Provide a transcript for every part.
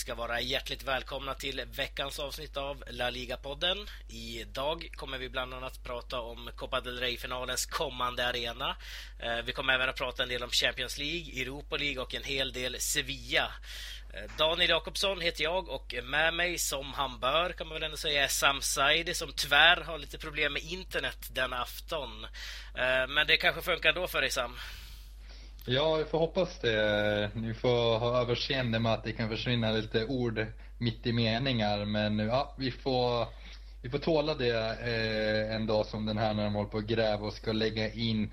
Ska vara hjärtligt välkomna till veckans avsnitt av La Liga-podden. Idag kommer vi bland annat prata om Copa del Rey-finalens kommande arena. Eh, vi kommer även att prata en del om Champions League, Europa League och en hel del Sevilla. Eh, Daniel Jakobsson heter jag och med mig, som han bör, kan man väl ändå säga, är Sam Saidi som tyvärr har lite problem med internet denna afton. Eh, men det kanske funkar ändå för dig, Sam? Ja, vi får hoppas det. Ni får ha överseende med att det kan försvinna lite ord mitt i meningar. Men ja, vi får, vi får tåla det eh, en dag som den här när de håller på att gräva och ska lägga in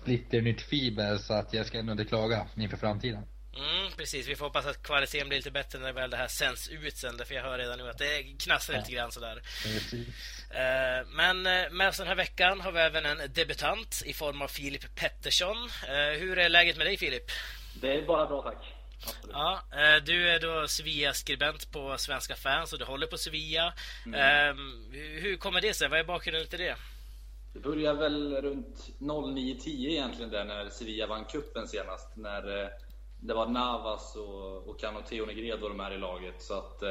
splitternytt fiber. Så att jag ska ändå inte klaga inför framtiden. Mm, precis, vi får hoppas att kvaliteten blir lite bättre när väl det här sänds ut sen. För jag hör redan nu att det knastrar ja. lite grann sådär. Precis. Eh, men eh, med oss den här veckan har vi även en debutant i form av Filip Pettersson. Eh, hur är läget med dig Filip? Det är bara bra tack. Absolut. Ja, du är då Sevilla-skribent på Svenska fans och du håller på Sevilla. Mm. Ehm, hur kommer det sig? Vad är bakgrunden till det? Det började väl runt 09.10 egentligen där när Sevilla vann kuppen senast. När det var Navas och, och Canoteo Negredo de här i laget. Så att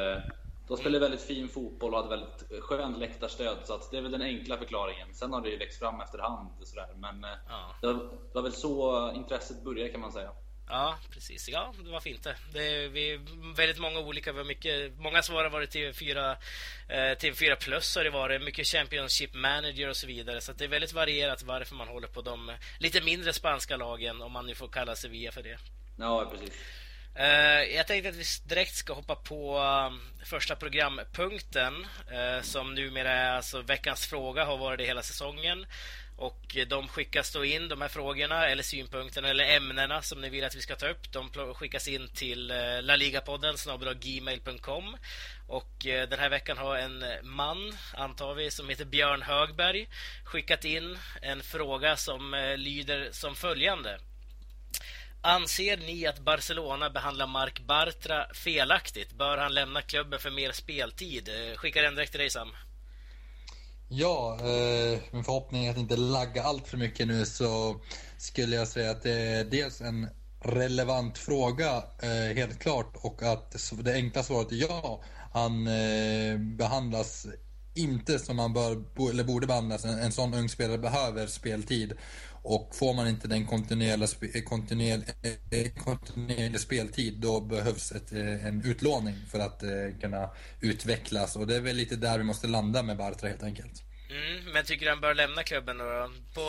de spelade väldigt fin fotboll och hade väldigt skönt läktarstöd, så att det är väl den enkla förklaringen. Sen har det ju växt fram efterhand. Sådär. Men eh, ja. det, var, det var väl så intresset började kan man säga. Ja, precis. Ja, det var fint det. det vi är väldigt många olika. Vi har mycket, många svar har varit TV4, eh, TV4 plus har det varit. Mycket Championship Manager och så vidare. Så det är väldigt varierat varför man håller på de lite mindre spanska lagen, om man nu får kalla Sevilla för det. Ja, precis. Uh, jag tänkte att vi direkt ska hoppa på uh, första programpunkten uh, som numera är alltså veckans fråga, har varit det hela säsongen. Och eh, de skickas då in, de här frågorna eller synpunkterna eller ämnena som ni vill att vi ska ta upp. De skickas in till uh, laligapodden gmail.com Och den här veckan har en man, antar vi, som heter Björn Högberg skickat in en fråga som lyder som följande. Anser ni att Barcelona behandlar Mark Bartra felaktigt? Bör han lämna klubben för mer speltid? Eh, skickar den direkt till dig Sam. Ja, eh, min förhoppning är att inte lagga allt för mycket nu så skulle jag säga att det är dels en relevant fråga, eh, helt klart, och att det enkla svaret är ja. Han eh, behandlas inte som man bör, eller borde behandlas. En, en sån ung spelare behöver speltid. Och får man inte den kontinuerliga, kontinuerliga, eh, kontinuerliga speltid då behövs ett, eh, en utlåning för att eh, kunna utvecklas. Och det är väl lite där vi måste landa med Bartra helt enkelt. Mm, men tycker du han bör lämna klubben då? På,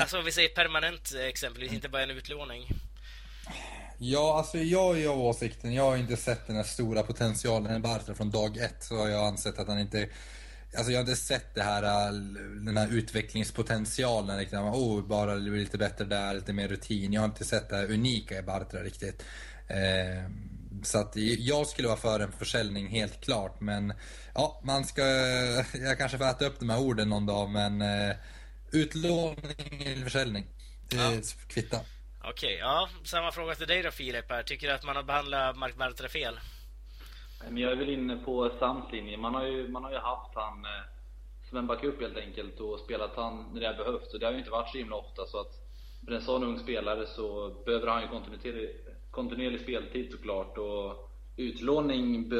alltså om vi säger permanent exempelvis, inte bara en utlåning. Ja, alltså jag är av åsikten, jag har inte sett den här stora potentialen i Bartra från dag ett. Så har jag ansett att han inte Alltså jag har inte sett det här, äh, den här utvecklingspotentialen liksom. Oh, bara det blir lite bättre där, lite mer rutin. Jag har inte sett det här unika i Bartra riktigt. Eh, så att jag skulle vara för en försäljning helt klart. Men ja, man ska... Jag kanske får äta upp de här orden någon dag men eh, utlåning eller försäljning. Ja. kvittar. Okej, okay, ja. Samma fråga till dig då Filip här. Tycker du att man har behandlat Mark Bartra fel? Men jag är väl inne på Sams linje. Man har ju, man har ju haft han eh, som en backup helt enkelt och spelat han när det har behövts. Och det har ju inte varit så himla ofta. Så att för en sån ung spelare så behöver han ju kontinuerlig, kontinuerlig speltid såklart. Och utlåning,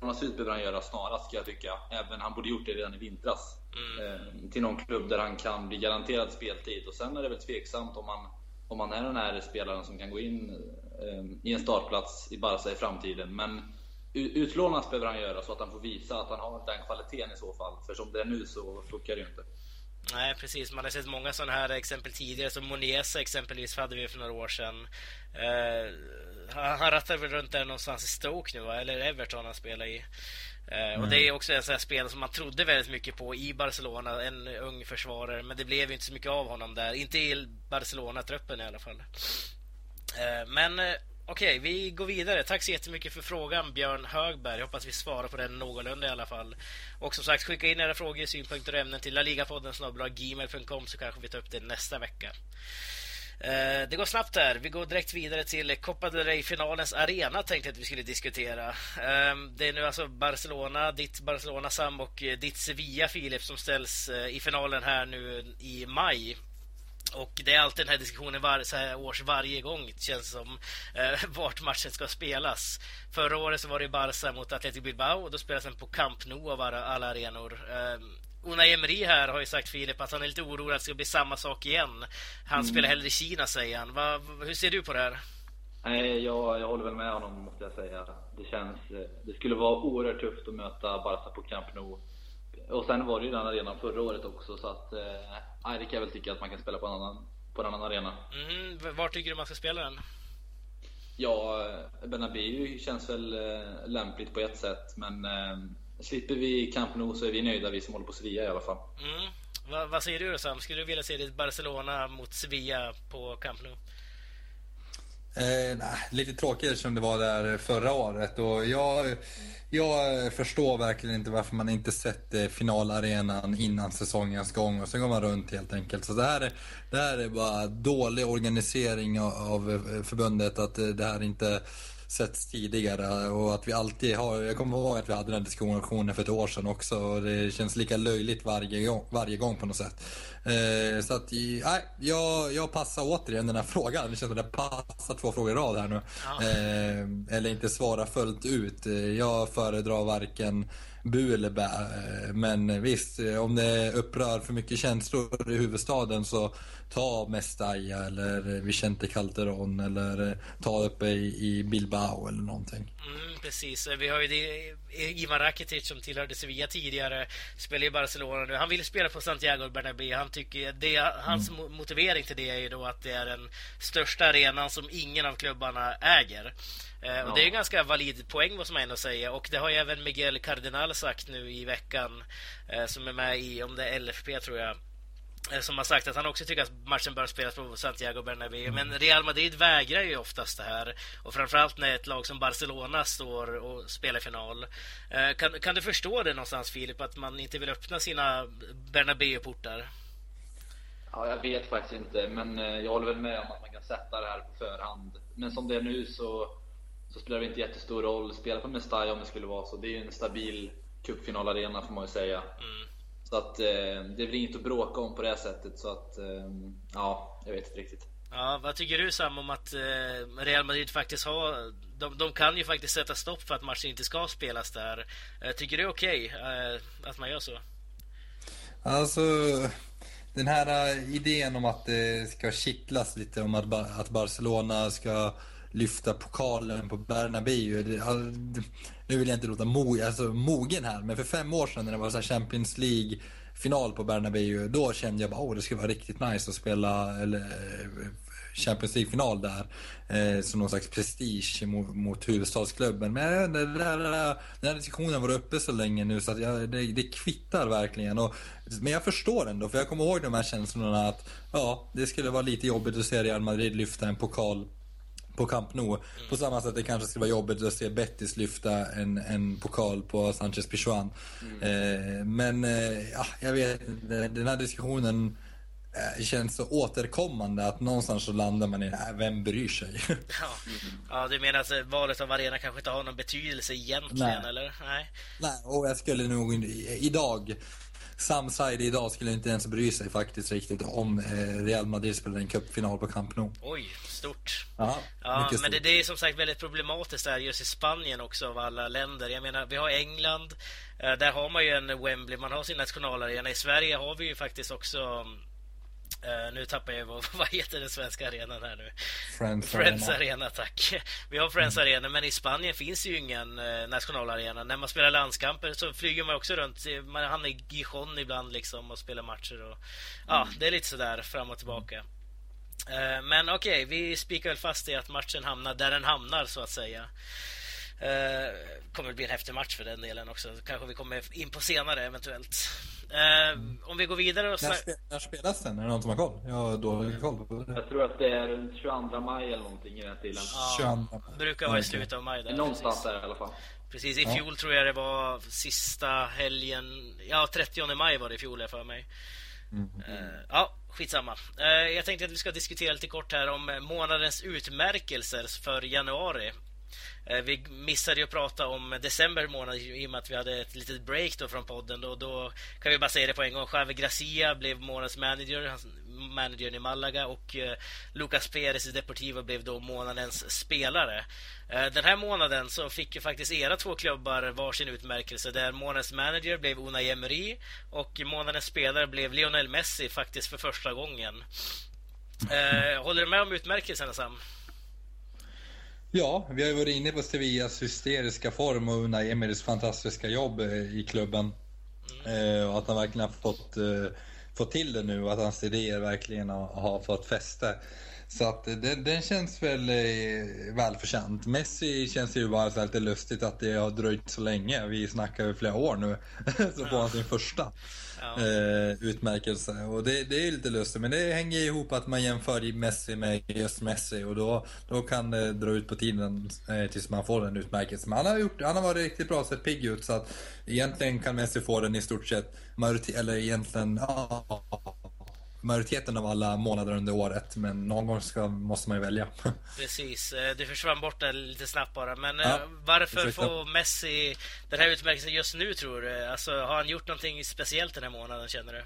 lånas ut behöver han göra snarast ska jag tycka. Även han borde gjort det redan i vintras. Mm. Eh, till någon klubb där han kan bli garanterad speltid. Och sen är det väl tveksamt om man om man är den här spelaren som kan gå in eh, i en startplats i Barca i framtiden. Men utlånas behöver han göra så att han får visa att han har den kvaliteten i så fall. För som det är nu så funkar det ju inte. Nej, precis. Man har sett många sådana här exempel tidigare. Som Moniesa exempelvis hade vi för några år sedan. Eh, han rattar väl runt där någonstans i Stoke nu, va? eller Everton han spelar i. Eh, mm. Och det är också en sån här spelare som man trodde väldigt mycket på i Barcelona. En ung försvarare. Men det blev ju inte så mycket av honom där. Inte i Barcelona-truppen i alla fall. Eh, men eh, Okej, vi går vidare. Tack så jättemycket för frågan, Björn Högberg. Jag hoppas vi svarar på den någorlunda i alla fall. Och som sagt, skicka in era frågor, synpunkter och ämnen till laligapodden gmail.com så kanske vi tar upp det nästa vecka. Eh, det går snabbt här. Vi går direkt vidare till Copa del Rey-finalens arena tänkte jag att vi skulle diskutera. Ehm, det är nu alltså Barcelona, ditt Barcelona Sam och eh, ditt Sevilla Filip som ställs eh, i finalen här nu i maj och det är alltid den här diskussionen var, så här års varje gång, känns som, eh, vart matchen ska spelas. Förra året så var det Barca mot Athletic Bilbao och då spelas den på Camp Nou av alla arenor. Eh, Unai Emery här har ju sagt Filip att han är lite orolig att det ska bli samma sak igen. Han mm. spelar hellre i Kina, säger han. Va, hur ser du på det här? Nej, jag, jag håller väl med honom måste jag säga. Det känns... Det skulle vara oerhört tufft att möta Barca på Camp Nou. Och sen var det ju den arenan förra året också så att... Nej, det kan jag väl tycka att man kan spela på en annan, på en annan arena. Mm, var tycker du man ska spela den? Ja, Bernabéu känns väl eh, lämpligt på ett sätt men eh, slipper vi Camp Nou så är vi nöjda vi som håller på Sevilla i alla fall. Mm. Va, vad säger du Sam? Skulle du vilja se ditt Barcelona mot Sevilla på Camp Nou? Eh, nah, lite tråkigt som det var där förra året. Och jag, jag förstår verkligen inte varför man inte sett eh, finalarenan innan säsongens gång och sen går man runt helt enkelt. Så det här, är, det här är bara dålig organisering av eh, förbundet att eh, det här inte setts tidigare och att vi alltid har, jag kommer ihåg att vi hade den diskussionen för ett år sedan också och det känns lika löjligt varje gång, varje gång på något sätt. Eh, så att, nej, jag, jag passar återigen den här frågan. Det känns som att jag passar två frågor i rad här nu. Ja. Eh, eller inte svara fullt ut. Jag föredrar varken bu eller bä. Eh, men visst, om det upprör för mycket känslor i huvudstaden så ta Mestalla eller Vicente Calderon eller ta uppe i, i Bilbao eller någonting. Mm, precis, vi har ju det, Ivan Rakitic som tillhörde Sevilla tidigare, spelar i Barcelona nu. Han vill spela på Santiago Bernabéu. Han tycker det, hans mm. motivering till det är ju då att det är den största arenan som ingen av klubbarna äger. Eh, och Det är en ganska valid poäng måste man ändå säga. Och det har ju även Miguel Cardinal sagt nu i veckan, eh, som är med i, om det är LFP tror jag, Eh, som har sagt att han också tycker att matchen bör spelas på Santiago Bernabéu. Mm. Men Real Madrid vägrar ju oftast det här. Och framförallt när ett lag som Barcelona står och spelar final. Kan, kan du förstå det någonstans Filip, att man inte vill öppna sina Bernabéu-portar? Ja, jag vet faktiskt inte, men jag håller väl med om att man kan sätta det här på förhand. Men som det är nu så, så spelar det inte jättestor roll. Spela på Mestalla om det skulle vara så. Det är ju en stabil cupfinalarena får man ju säga. Mm. Så att eh, det är väl inget att bråka om på det sättet. Så att, eh, ja, jag vet inte riktigt. Ja, vad tycker du Sam om att eh, Real Madrid faktiskt har... De, de, kan ju faktiskt sätta stopp för att matchen inte ska spelas där. Tycker du det är okej okay, att man gör så? Alltså, den här idén om att det ska kittlas lite om att, att Barcelona ska lyfta pokalen på Bernabéu. nu vill jag inte låta mo, alltså, mogen här, men för fem år sedan när det var så Champions League final på Bernabéu, då kände jag bara åh, det skulle vara riktigt nice att spela eller, eh, Champions League-final där. Eh, som någon slags prestige mot, mot huvudstadsklubben. Men det där, eh, den här diskussionen var uppe så länge nu så att jag, det, det kvittar verkligen. Och, men jag förstår ändå, för jag kommer ihåg de här känslorna att ja, det skulle vara lite jobbigt att se Real Madrid lyfta en pokal på Camp Nou. På samma sätt det kanske skulle vara jobbigt att se Betis lyfta en, en pokal på Sanchez Pichuan. Mm. Eh, men eh, ja, jag vet den här diskussionen eh, känns så återkommande att någonstans så landar man i äh, vem bryr sig? ja. ja, du menar att valet av arena kanske inte har någon betydelse egentligen, Nej. eller? Nej. Nej, och jag skulle nog idag Sam Saidi idag skulle inte ens bry sig faktiskt riktigt om eh, Real Madrid spelade en cupfinal på Camp Nou. Oj, stort. Aha, ja, men det, det, är som sagt väldigt problematiskt där just i Spanien också av alla länder. Jag menar, vi har England, eh, där har man ju en Wembley, man har sin nationalarena. I Sverige har vi ju faktiskt också Uh, nu tappar jag vad, vad heter den svenska arenan här nu? Friends, Friends Arena. Arena. tack. Vi har Friends mm. Arena, men i Spanien finns ju ingen uh, nationalarena. När man spelar landskamper så flyger man också runt. Man hamnar i Gijon ibland liksom och spelar matcher. Och, ja, mm. det är lite sådär fram och tillbaka. Uh, men okej, okay, vi spikar väl fast i att matchen hamnar där den hamnar så att säga. Uh, kommer det bli en häftig match för den delen också. Kanske vi kommer in på senare eventuellt. Uh, om vi går vidare och... När, när spelas den? Är det någon som har koll? Jag har dålig koll på det. Jag tror att det är 22 maj eller någonting i den stilen. Ja, 22. brukar vara i slutet av maj. Där, Någonstans precis. där i alla fall. Precis, i fjol ja. tror jag det var sista helgen. Ja, 30 maj var det i fjol jag för mig. Mm. Uh, ja, skitsamma. Uh, jag tänkte att vi ska diskutera lite kort här om månadens utmärkelser för januari. Eh, vi missade ju att prata om december månad i och med att vi hade ett litet break då från podden. Då, då kan vi bara säga det på en gång. Javi Gracia blev månadens manager, managern i Malaga och eh, Lucas Perez i Deportivo blev då månadens spelare. Eh, den här månaden så fick ju faktiskt era två klubbar varsin utmärkelse där månadens manager blev Unai Emery och månadens spelare blev Lionel Messi faktiskt för första gången. Eh, håller du med om utmärkelsen Sam? Ja, vi har ju varit inne på Sevillas hysteriska form och Unai Emerys fantastiska jobb eh, i klubben. Mm. Eh, och att han verkligen har fått, eh, fått till det nu och att hans idéer verkligen har, har fått fäste. Så att den, den känns väl eh, välförtjänt. Messi känns ju bara så lite lustigt att det har dröjt så länge. Vi snackar ju flera år nu. så får han sin första ja. eh, utmärkelse. Och det, det är lite lustigt. Men det hänger ihop att man jämför Messi med just Messi. Och då, då kan det dra ut på tiden eh, tills man får den utmärkelsen. Men han har, gjort, han har varit riktigt bra, sett pigg ut. Så att egentligen kan Messi få den i stort sett, eller egentligen, ja, majoriteten av alla månader under året. Men någon gång ska, måste man ju välja. Precis. Eh, du försvann bort där lite snabbt bara. Men ja, eh, varför får Messi den här utmärkelsen just nu tror du? Alltså, har han gjort någonting speciellt den här månaden känner du?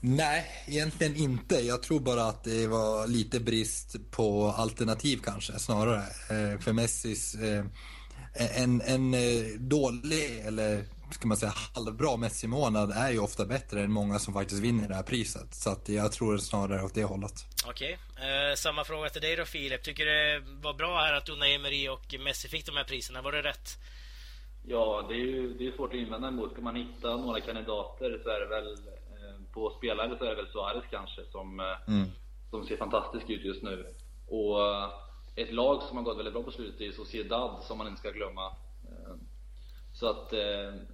Nej, egentligen inte. Jag tror bara att det var lite brist på alternativ kanske snarare. Eh, för Messis en, en dålig eller ska man säga, halvbra Messi-månad är ju ofta bättre än många som faktiskt vinner det här priset. Så att jag tror snarare åt det hållet. Okej. Okay. Eh, samma fråga till dig då Filip. Tycker du det var bra här att Unai Emery och Messi fick de här priserna? Var det rätt? Ja, det är ju det är svårt att invända emot. Ska man hitta några kandidater så är det väl eh, på spelare så är det väl Suarez kanske som, eh, mm. som ser fantastisk ut just nu. Och eh, ett lag som har gått väldigt bra på slutet är Sociedad som man inte ska glömma. Eh, så att eh,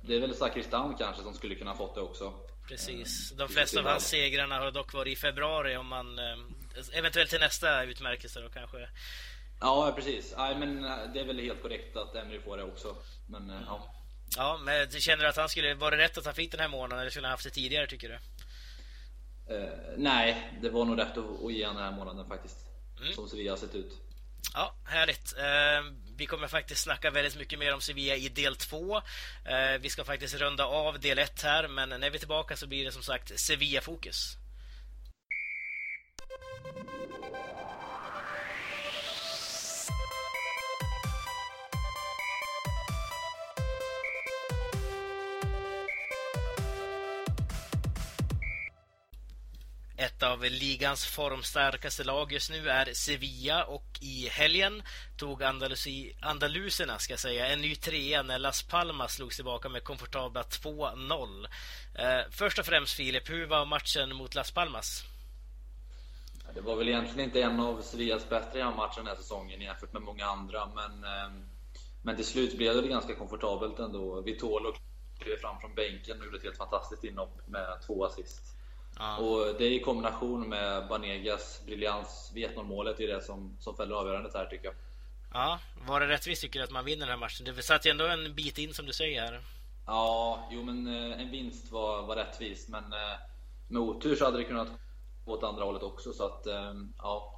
det är väl Sakristan kanske som skulle kunna fått det också. Precis. De flesta av hans segrarna har dock varit i februari om man eh, eventuellt till nästa utmärkelse då kanske. Ja, precis. Nej, men eh, det är väl helt korrekt att Emery får det också. Men mm. ja. Ja, men du känner att han skulle var det rätt att han fick den här månaden eller skulle han haft det tidigare tycker du? Uh, nej, det var nog rätt att, att ge honom den här månaden faktiskt. Mm. Som Sevilla har sett ut. Ja, härligt. Eh, vi kommer faktiskt snacka väldigt mycket mer om Sevilla i del 2. Eh, vi ska faktiskt runda av del 1 här, men när vi är tillbaka så blir det som sagt Sevilla-fokus. Ett av ligans formstarkaste lag just nu är Sevilla och i helgen tog Andalusi, andaluserna ska säga, en ny trea när Las Palmas slogs tillbaka med komfortabla 2-0. Eh, först och främst Filip, hur var matchen mot Las Palmas? Det var väl egentligen inte en av Sevillas bättre matcher den här säsongen jämfört med många andra, men, eh, men till slut blev det ganska komfortabelt ändå. Vitolo klev fram från bänken och gjorde ett helt fantastiskt inhopp med två assist. Ja. Och det i kombination med Banegas briljans vid 1-0 målet är det som, som fäller avgörandet här tycker jag. Ja, var det rättvist tycker du att man vinner den här matchen? Det satt ju ändå en bit in som du säger här. Ja, jo men eh, en vinst var, var rättvis men eh, med otur så hade det kunnat gå åt andra hållet också så att eh, ja.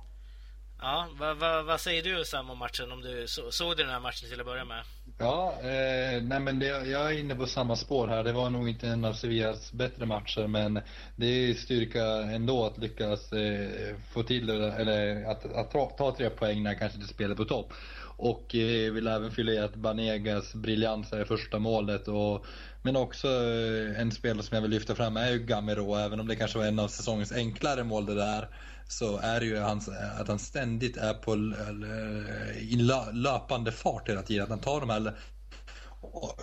Ja, vad, vad, vad säger du Sam om matchen? Om du så, såg du den här matchen till att börja med? Ja, eh, nej men det, jag är inne på samma spår här. Det var nog inte en av Sevillas bättre matcher men det är styrka ändå att lyckas eh, få till det, eller att, att ta, ta, tre poäng när kanske inte spelar på topp. Och eh, vill även fylla i att Banegas briljans är första målet och men också eh, en spelare som jag vill lyfta fram är ju Gamero, även om det kanske var en av säsongens enklare mål det där så är det ju hans, att han ständigt är på i löpande fart hela tiden. Att han tar de här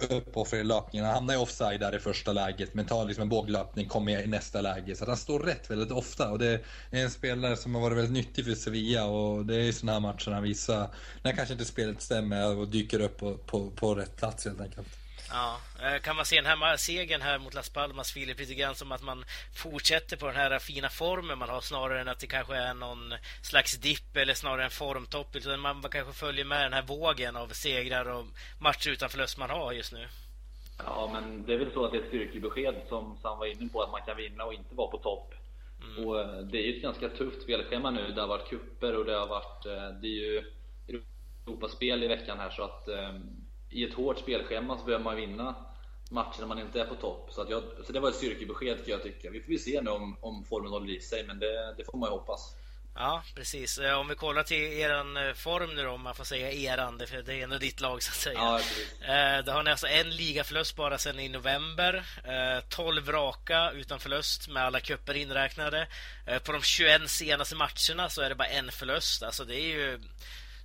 uppoffrande löpningarna. Han hamnar i offside där i första läget men tar liksom en båglöpning, kommer i nästa läge. Så att han står rätt väldigt ofta och det är en spelare som har varit väldigt nyttig för Sevilla och det är i sådana här matcher han visar när kanske inte spelet stämmer och dyker upp på, på, på rätt plats helt enkelt. Ja, eh, kan man se den här segern här mot Las Palmas, Filip, lite grann som att man fortsätter på den här fina formen man har snarare än att det kanske är någon slags dipp eller snarare en formtopp. Utan man kanske följer med den här vågen av segrar och matcher utan förlust man har just nu. Ja, men det är väl så att det är ett styrkebesked som Sam var inne på, att man kan vinna och inte vara på topp. Mm. Och eh, det är ju ett ganska tufft spelschema nu. Det har varit kupper och det har varit... Eh, det är ju Europaspel i veckan här så att i ett hårt spelschema så behöver man vinna matcher när man inte är på topp. Så, jag, så det var ett styrkebesked kan jag tycka. Vi får se nu om, om formen håller i sig, men det, det får man ju hoppas. Ja, precis. Eh, om vi kollar till eran eh, form nu då, om man får säga eran, för det är ändå ditt lag så att säga. Ja. Eh, då har ni alltså en ligaförlust bara sedan i november. 12 raka utan förlust med alla kupper inräknade. På de 21 senaste matcherna så är det bara en förlust. Alltså det är ju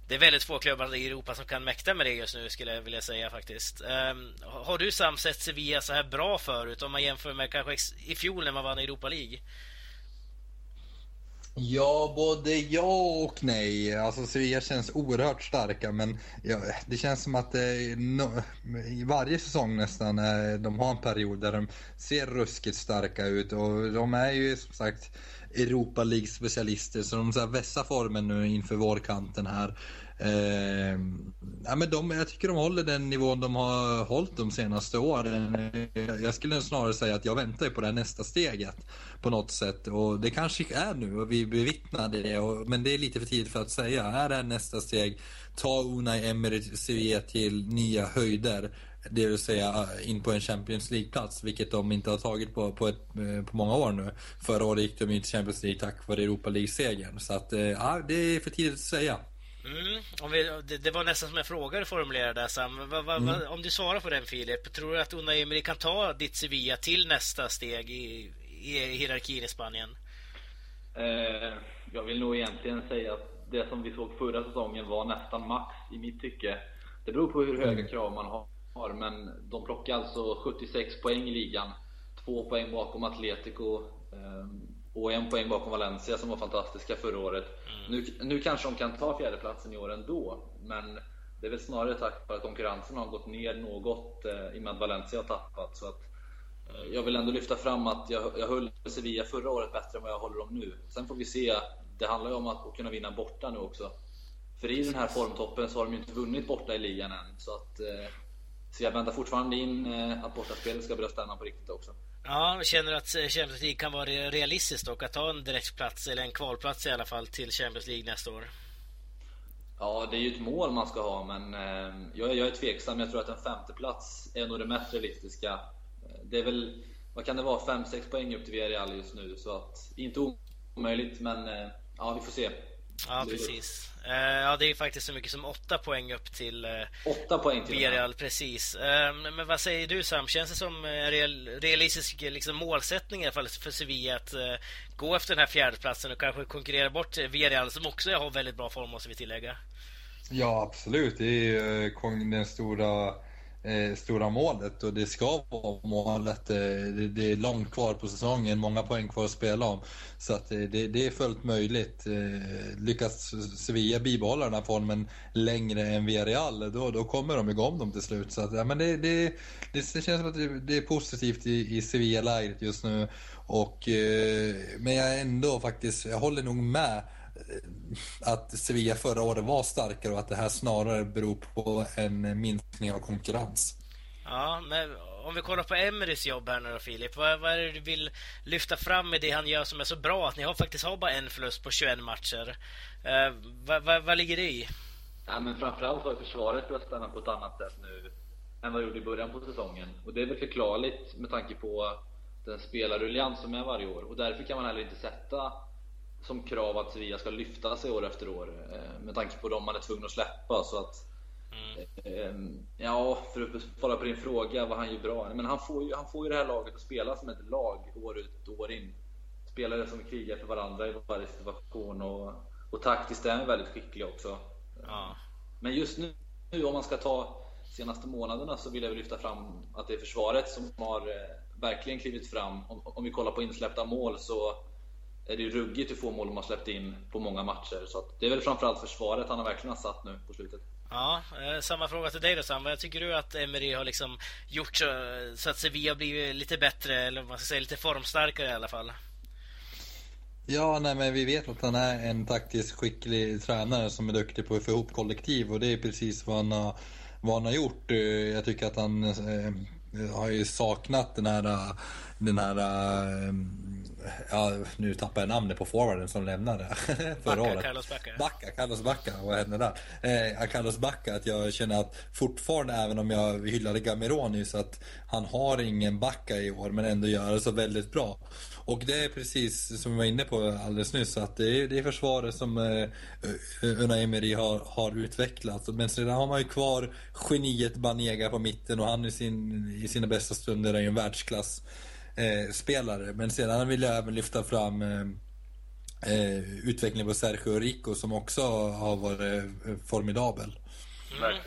det är väldigt få klubbar i Europa som kan mäkta med det just nu skulle jag vilja säga faktiskt. Um, har du Sam sett Sevilla så här bra förut om man jämför med kanske i fjol när man vann Europa League? Ja, både ja och nej. Alltså Sevilla känns oerhört starka men ja, det känns som att eh, det no, i varje säsong nästan eh, de har en period där de ser ruskigt starka ut och de är ju som sagt Europa League specialister så de så här vässar formen nu inför vårkanten här. Eh, ja, men de, jag tycker de håller den nivån de har hållit de senaste åren. Jag skulle snarare säga att jag väntar på det här nästa steget på något sätt. Och det kanske är nu och vi bevittnar det. Och, men det är lite för tidigt för att säga. Är det här nästa steg? Ta Unai Emery Sevilla till nya höjder. Det vill säga in på en Champions League-plats, vilket de inte har tagit på, på, ett, eh, på många år nu. Förra året gick de in till Champions League tack vare Europa League-segern. Så att, eh, ja, det är för tidigt att säga. Mm, om vi, det, det, var nästan som en fråga du formulerade Sam. Va, va, mm. Om du svarar på den Filip, tror du att Unai Emery kan ta ditt Sevilla till nästa steg i, i hierarkin i Spanien? Eh, jag vill nog egentligen säga att det som vi såg förra säsongen var nästan max i mitt tycke. Det beror på hur höga mm. krav man har, men de plockar alltså 76 poäng i ligan. Två poäng bakom Atletico. Eh, och en poäng bakom Valencia som var fantastiska förra året. Mm. Nu, nu kanske de kan ta fjärdeplatsen i år ändå, men det är väl snarare tack vare att konkurrensen har gått ner något eh, i och med att Valencia har tappat. Så att, eh, jag vill ändå lyfta fram att jag, jag höll Sevilla förra året bättre än vad jag håller dem nu. Sen får vi se. Det handlar ju om att kunna vinna borta nu också. För i den här formtoppen så har de ju inte vunnit borta i ligan än. Så, att, eh, så jag väntar fortfarande in eh, att bortaspelet ska börja stanna på riktigt också. Ja, känner att Champions League kan vara realistiskt och att ta en direktplats, eller en kvalplats i alla fall, till Champions League nästa år? Ja, det är ju ett mål man ska ha, men eh, jag, jag är tveksam. Jag tror att en femteplats är nog det mest realistiska. Det är väl, vad kan det vara, 5-6 poäng upp till Villarreal just nu, så att inte omöjligt, men eh, ja, vi får se. Ja, precis. Uh, ja, det är faktiskt så mycket som åtta poäng upp till uh, åtta poäng till Villarreal, precis. Uh, men vad säger du Sam? Känns det som en real, realistisk liksom, målsättning i alla fall för Sevilla att gå efter den här fjärdeplatsen och kanske konkurrera bort Villarreal som också har väldigt bra form, måste vi tillägga? Ja, absolut. Det är ju den stora eh, stora målet och det ska vara målet. Eh, det, det, är långt kvar på säsongen, många poäng kvar att spela om. Så att, eh, det, det, är fullt möjligt. Eh, lyckas Sevilla bibehålla den här formen längre än Villarreal, då, då kommer de igång dem till slut. Så att, ja, men det, det, det, känns som att det, är positivt i, i Sevilla-lägret just nu. Och, eh, men jag ändå faktiskt, jag håller nog med att Sevilla förra året var starkare och att det här snarare beror på en minskning av konkurrens. Ja, men om vi kollar på Emerys jobb här nu då Filip. Vad, vad är det du vill lyfta fram med det han gör som är så bra? Att ni har faktiskt har bara en förlust på 21 matcher. Eh, vad, vad, vad ligger det i? Ja, men framförallt har försvaret börjat spänna på ett annat sätt nu än vad det gjorde i början på säsongen. Och det är väl förklarligt med tanke på den spelarruljans som är varje år. Och därför kan man heller inte sätta som krav att Sevilla ska lyfta sig år efter år eh, med tanke på dem man är tvungen att släppa. Så att, mm. Eh, ja, för att svara på din fråga vad han gör bra. Men han får, ju, han får ju det här laget att spela som ett lag år ut och år in. Spelare som krigar för varandra i varje situation och, och taktiskt är han väldigt skicklig också. Ja. Men just nu, nu, om man ska ta senaste månaderna så vill jag lyfta fram att det är försvaret som har eh, verkligen klivit fram. Om, om vi kollar på insläppta mål så är det ruggigt hur få mål de har släppt in på många matcher. Så det är väl framförallt försvaret han har verkligen har satt nu på slutet. Ja, eh, samma fråga till dig då Sam. Vad tycker du att Emery har liksom gjort så, så att Sevilla blivit lite bättre, eller man ska säga lite formstarkare i alla fall? Ja, nej, men vi vet att han är en taktiskt skicklig tränare som är duktig på att få ihop kollektiv och det är precis vad han har, vad han har gjort. Eh, jag tycker att han eh, har ju saknat den här, den här ja, nu tappar jag namnet på forwarden som lämnade förra året. Carlos Bacca. Bacca, Carlos Bacca, vad hände där? Eh, Carlos Bacca, att jag känner att fortfarande, även om jag hyllade Gamironi, så att han har ingen Bacca i år, men ändå gör det så väldigt bra. Och det är precis som vi var inne på alldeles nyss, att det är, det är försvaret som eh, Unai Emery har, har utvecklat. Men sedan har man ju kvar geniet Banega på mitten och han i, sin, i sina bästa stunder är ju en världsklass eh, spelare. Men sedan vill jag även lyfta fram eh, eh, utvecklingen på Sergio Rico som också har varit eh, formidabel. Mm.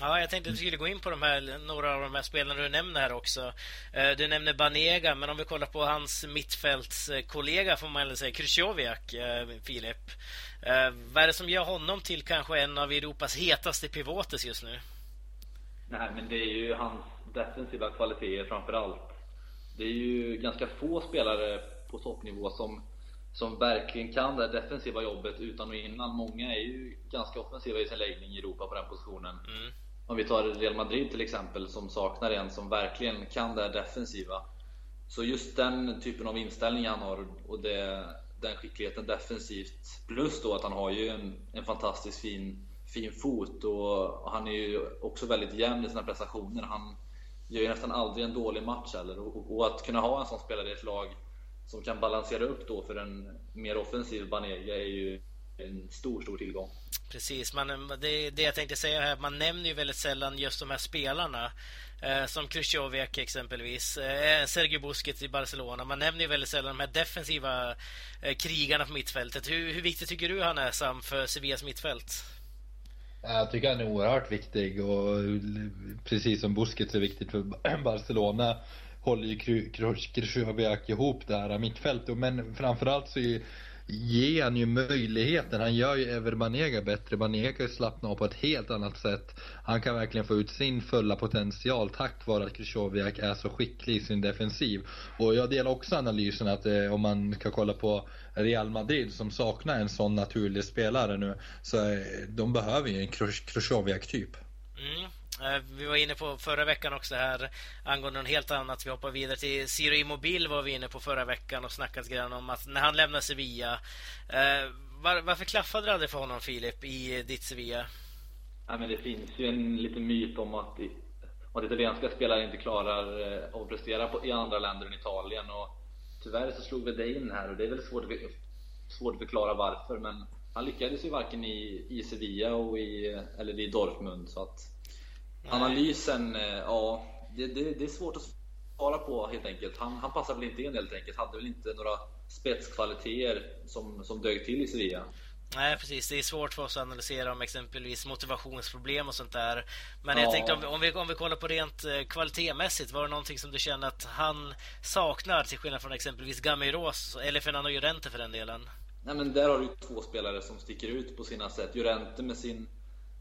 Ja, jag tänkte att vi skulle gå in på de här, några av de här spelarna du nämner här också. Eh, du nämner Banega, men om vi kollar på hans mittfältskollega får man säga, Krychowiak, Filip. Vad är det som gör honom till kanske en av Europas hetaste pivotes just nu? Nej, men det är ju hans defensiva kvaliteter framför allt det är ju ganska få spelare på toppnivå som, som verkligen kan det defensiva jobbet utan och innan. Många är ju ganska offensiva i sin läggning i Europa på den positionen. Mm. Om vi tar Real Madrid till exempel som saknar en som verkligen kan det defensiva. Så just den typen av inställning han har och det, den skickligheten defensivt plus då att han har ju en, en fantastiskt fin, fin fot och, och han är ju också väldigt jämn i sina prestationer. Han, gör ju nästan aldrig en dålig match heller. Och, och, att kunna ha en sån spelare i ett lag som kan balansera upp då för en mer offensiv Banega är ju en stor, stor tillgång. Precis, man, eh, det, det jag tänkte säga här, man nämner ju väldigt sällan just de här spelarna. Eh, som Krychowiak exempelvis, eh, Sergio Busquets i Barcelona. Man nämner ju väldigt sällan de här defensiva eh, krigarna på mittfältet. Hur, hur viktig tycker du han är Sam för Sevillas mittfält? Jag tycker han är oerhört viktig och precis som Busquets är viktigt för Barcelona håller ju Krychowiak ihop det här mittfältet. Men framförallt så är ger han ju möjligheten. Han gör ju Ever Banega bättre. Banega kan slappna av på ett helt annat sätt. Han kan verkligen få ut sin fulla potential tack vare att Krychowiak är så skicklig i sin defensiv. Och jag delar också analysen att eh, om man kan kolla på Real Madrid som saknar en sån naturlig spelare nu, så eh, de behöver ju en Krychowiak-typ. Mm. Eh, vi var inne på förra veckan också här angående något helt annat. Vi hoppar vidare till Ciro Immobil var vi inne på förra veckan och snackade grann om att när han lämnar Sevilla. Eh, var, varför klaffade det aldrig för honom Filip i ditt Sevilla? Ja, men det finns ju en liten myt om att, att italienska spelare inte klarar eh, att prestera på, i andra länder än Italien. Och tyvärr så slog vi det in här och det är väl svårt, svårt att förklara varför men han lyckades ju varken i, i Sevilla och i, eller i Dortmund så att Analysen, eh, ja, det, det, det, är svårt att svara på helt enkelt. Han, han passar väl inte in helt enkelt. Hade väl inte några spetskvaliteter som, som dög till i Sevilla. Nej, precis. Det är svårt för oss att analysera om exempelvis motivationsproblem och sånt där. Men ja. jag tänkte om om vi, om vi kollar på rent eh, kvalitetsmässigt, var det någonting som du känner att han saknar till skillnad från exempelvis Gamiros eller Fernando Llorente för den delen? Nej, men där har du två spelare som sticker ut på sina sätt. Llorente med sin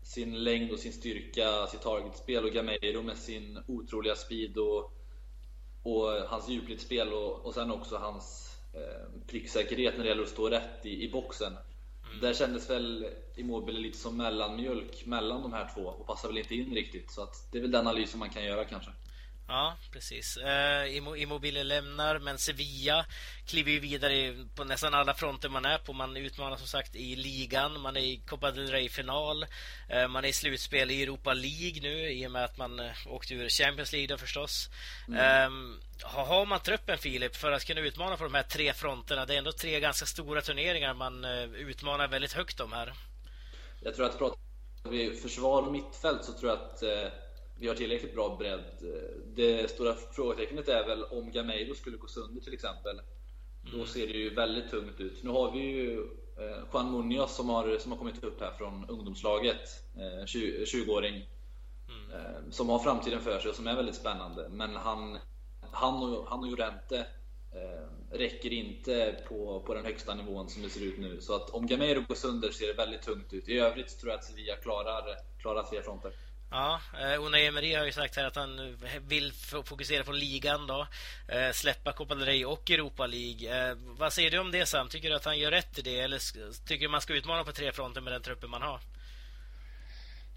sin längd och sin styrka, sitt targetspel och Gameiro med sin otroliga speed och, och hans djupledsspel och, och sen också hans eh, pricksäkerhet när det gäller att stå rätt i, i boxen. Mm. Där kändes väl Immobile lite som mellanmjölk mellan de här två och passar väl inte in riktigt. Så att det är väl den analysen man kan göra kanske. Ja, precis. Uh, Immobile lämnar, men Sevilla kliver ju vidare på nästan alla fronter man är på. Man utmanar som sagt i ligan, man är i Copa del Rey-final, uh, man är i slutspel i Europa League nu i och med att man uh, åkte ur Champions League då förstås. Mm. Um, har man truppen, Filip, för att kunna utmana på de här tre fronterna? Det är ändå tre ganska stora turneringar man utmanar väldigt högt om här. Jag tror att pratar vi försvar och mittfält så tror jag att vi har tillräckligt bra bredd. Det stora frågetecknet är väl om Gameiro skulle gå sönder till exempel. Då mm. ser det ju väldigt tungt ut. Nu har vi ju eh, Juan Munoz som har, som har kommit upp här från ungdomslaget, 20-åring. Eh, mm. Eh, som har framtiden för sig och som är väldigt spännande. Men han, han och, han och Jorente räcker inte på, på den högsta nivån som det ser ut nu. Så att om Gameiro går sönder ser det väldigt tungt ut. I övrigt tror jag att Sevilla klarar, klarar tre fronter. Ja, eh, Unai Emery har ju sagt här att han vill fokusera på ligan då. Eh, släppa Copa del Rey och Europa League. Eh, vad säger du om det Sam? Tycker du att han gör rätt i det? Eller tycker du man ska utmana på tre fronter med den truppen man har?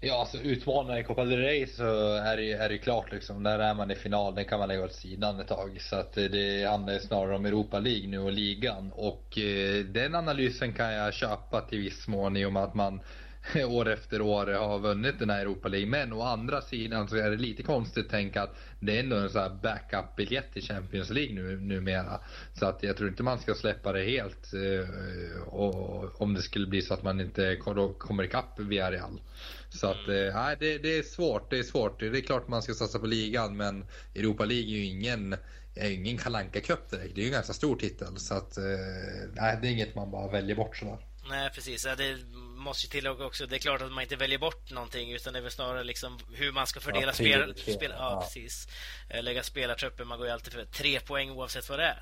Ja, alltså utmanarna i Copa del Rey så är det, är det klart liksom. Där är man i final, den kan man lägga åt sidan ett tag. Så att det handlar snarare om Europa League nu och ligan. Och eh, den analysen kan jag köpa till viss mån i och med att man år efter år har vunnit den här Europa League. Men å andra sidan så är det lite konstigt att tänka att det är ändå en sån här backup-biljett till Champions League nu, numera. Så att jag tror inte man ska släppa det helt. Eh, och, om det skulle bli så att man inte kommer ikapp Villarreal. Så att, eh, nej, det, det, är svårt. Det är svårt. Det är klart man ska satsa på ligan, men Europa League är ju ingen är ingen kalanka Cup direkt. Det är ju en ganska stor titel. Så att, eh, nej, det är inget man bara väljer bort sådär. Nej, precis. Det måste ju tillägga också, det är klart att man inte väljer bort någonting utan det är väl snarare liksom hur man ska fördela ja, spel, spel, ja, ja. precis. Eh, lägga spelartrupper, man går ju alltid för tre poäng oavsett vad det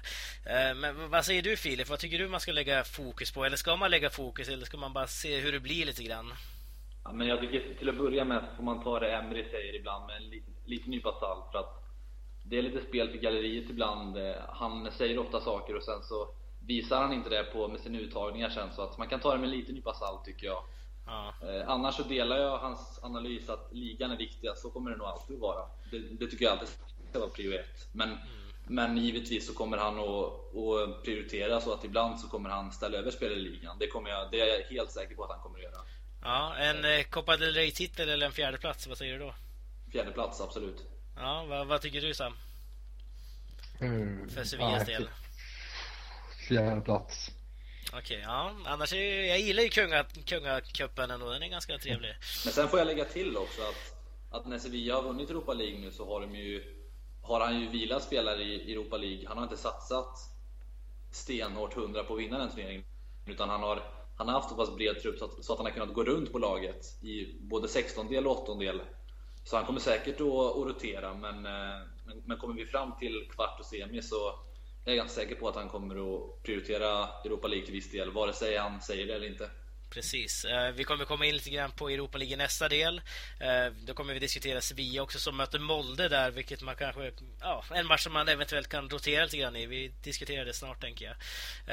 är. Men vad säger du Filip? Vad tycker du man ska lägga fokus på? Eller ska man lägga fokus eller ska man bara se hur det blir lite grann? Ja, men jag tycker till att börja med får man ta det Emry säger ibland med en liten, liten nypa salt för att det är lite spel för galleriet ibland. Eh, han säger ofta saker och sen så visar han inte det på med sina uttagningar sen så att man kan ta det med en liten nypa salt tycker jag. Ja. Eh, annars så delar jag hans analys att ligan är viktigast, så kommer det nog alltid vara. Det, det tycker jag alltid ska vara prio ett. Men, mm. men givetvis så kommer han att, att prioritera så att ibland så kommer han ställa över spel i ligan. Det, kommer jag, det är jag helt säker på att han kommer att göra. Ja, en eh, Copa del Rey-titel eller en fjärde plats, vad säger du då? Fjärde plats, absolut. Ja, vad, vad tycker du Sam? Mm, För Sevillas ja, del? Fjärde plats. Okej, ja. Annars är, jag gillar ju kunga, kungacupen ändå. Den är ganska trevlig. Men sen får jag lägga till också att, att när Sevilla har vunnit Europa League nu så har de ju har han ju vilat spelare i Europa League. Han har inte satsat stenhårt hundra på att vinna den turneringen. Utan han har han har haft så pass bred trupp så att, så att han har kunnat gå runt på laget i både 16-del och 8-del. Så han kommer säkert att, att rotera, men, eh, men, men kommer vi fram till kvart och semi så jag är ganska säker på att han kommer att prioritera Europa League till viss del, vare sig han säger det eller inte. Precis. Eh, vi kommer komma in lite grann på Europa League i nästa del. Eh, då kommer vi diskutera Sevilla också som möter Molde där, vilket man kanske... Ja, en match som man eventuellt kan rotera lite grann i. Vi diskuterar det snart, tänker jag.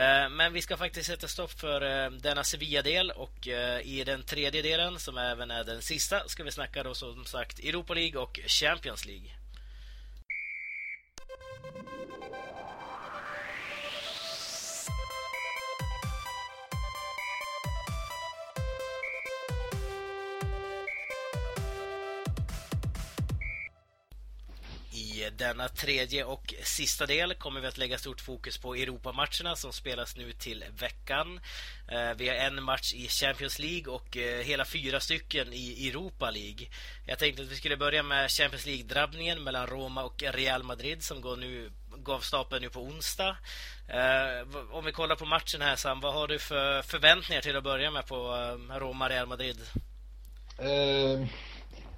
Eh, men vi ska faktiskt sätta stopp för denna Sevilla-del och i den tredje delen, som även är den sista, ska vi snacka då som sagt Europa League och Champions League. Denna tredje och sista del kommer vi att lägga stort fokus på Europamatcherna som spelas nu till veckan. Eh, vi har en match i Champions League och eh, hela fyra stycken i Europa League. Jag tänkte att vi skulle börja med Champions League-drabbningen mellan Roma och Real Madrid som går nu gav stapeln nu på onsdag. Eh, om vi kollar på matchen här Sam, vad har du för förväntningar till att börja med på Roma-Real Madrid? Uh,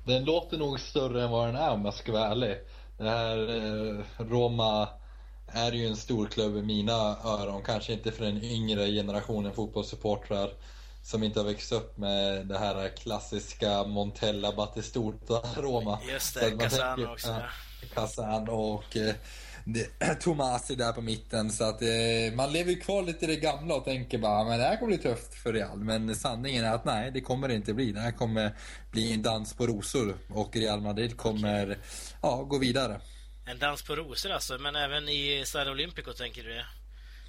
den låter nog större än vad den är om jag ska vara ärlig. Det här eh, Roma är ju en stor klubb i mina öron. Kanske inte för den yngre generationen fotbollssupportrar som inte har växt upp med det här klassiska Montella Battistuta Roma. Just det, Casano också. Casano och eh, Tomasi där på mitten. Så att eh, man lever ju kvar lite i det gamla och tänker bara men det här kommer bli tufft för Real. Men sanningen är att nej, det kommer det inte bli. Det här kommer bli en dans på rosor och Real Madrid kommer ja, gå vidare. En dans på rosor alltså, men även i Stade Olympico tänker du det?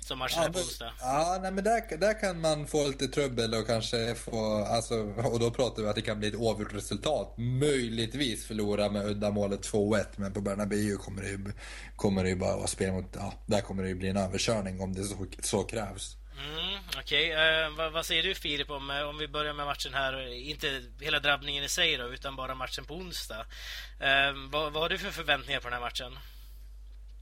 Som matchen ja, på onsdag. Ja, nej, men där, där kan man få lite trubbel och kanske få, alltså, och då pratar vi att det kan bli ett oavgjort resultat. Möjligtvis förlora med uddamålet 2-1, men på Bernabéu kommer det ju, kommer det ju bara vara spel mot, ja, där kommer det ju bli en överkörning om det så, så krävs. Mm, Okej, okay. uh, vad, vad, säger du Filip om, eh, om vi börjar med matchen här, inte hela drabbningen i sig då, utan bara matchen på onsdag. Uh, vad, vad har du för förväntningar på den här matchen?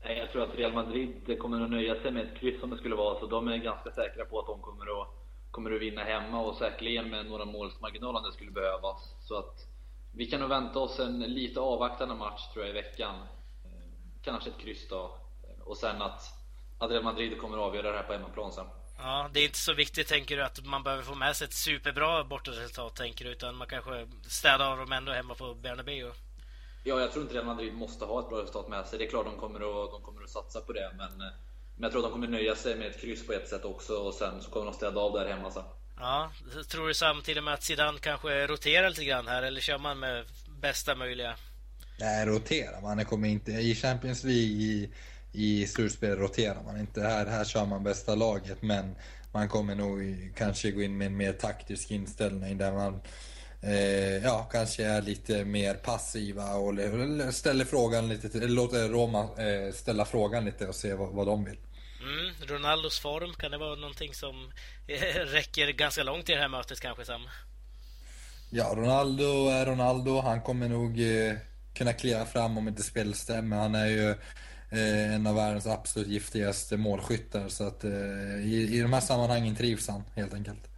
Jag tror att Real Madrid kommer att nöja sig med ett kryss om det skulle vara så. De är ganska säkra på att de kommer att, kommer att vinna hemma och säkerligen med några målsmarginal om det skulle behövas. Så att vi kan nog vänta oss en lite avvaktande match tror jag i veckan. Eh, kanske ett kryss då. Eh, och sen att, att Real Madrid kommer att avgöra det här på hemmaplan sen. Ja, det är inte så viktigt tänker du att man behöver få med sig ett superbra bortaresultat tänker du utan man kanske städar av dem ändå hemma på Bernabéu? Ja, jag tror inte Real Madrid måste ha ett bra resultat med sig. Det är klart de kommer att, de kommer att satsa på det, men, men jag tror att de kommer nöja sig med ett kryss på ett sätt också och sen så kommer de städa av där hemma sen. Ja, tror du samtidigt med att Zidane kanske roterar lite grann här eller kör man med bästa möjliga? Nej, roterar man. Det kommer inte, I Champions League i, i slutspel roterar man inte. Här, här kör man bästa laget men man kommer nog kanske gå in med en mer taktisk inställning där man eh, ja, kanske är lite mer passiva och ställer frågan lite, låter Roma eh, ställa frågan lite och se vad, vad de vill. Mm, Ronaldos form, kan det vara någonting som räcker ganska långt i det här mötet kanske Sam? Ja, Ronaldo är Ronaldo. Han kommer nog eh, kunna kliva fram om inte spelet stämmer. Han är ju eh, en av världens absolut giftigaste målskyttar. Så att eh, i, i de här sammanhangen trivs han helt enkelt.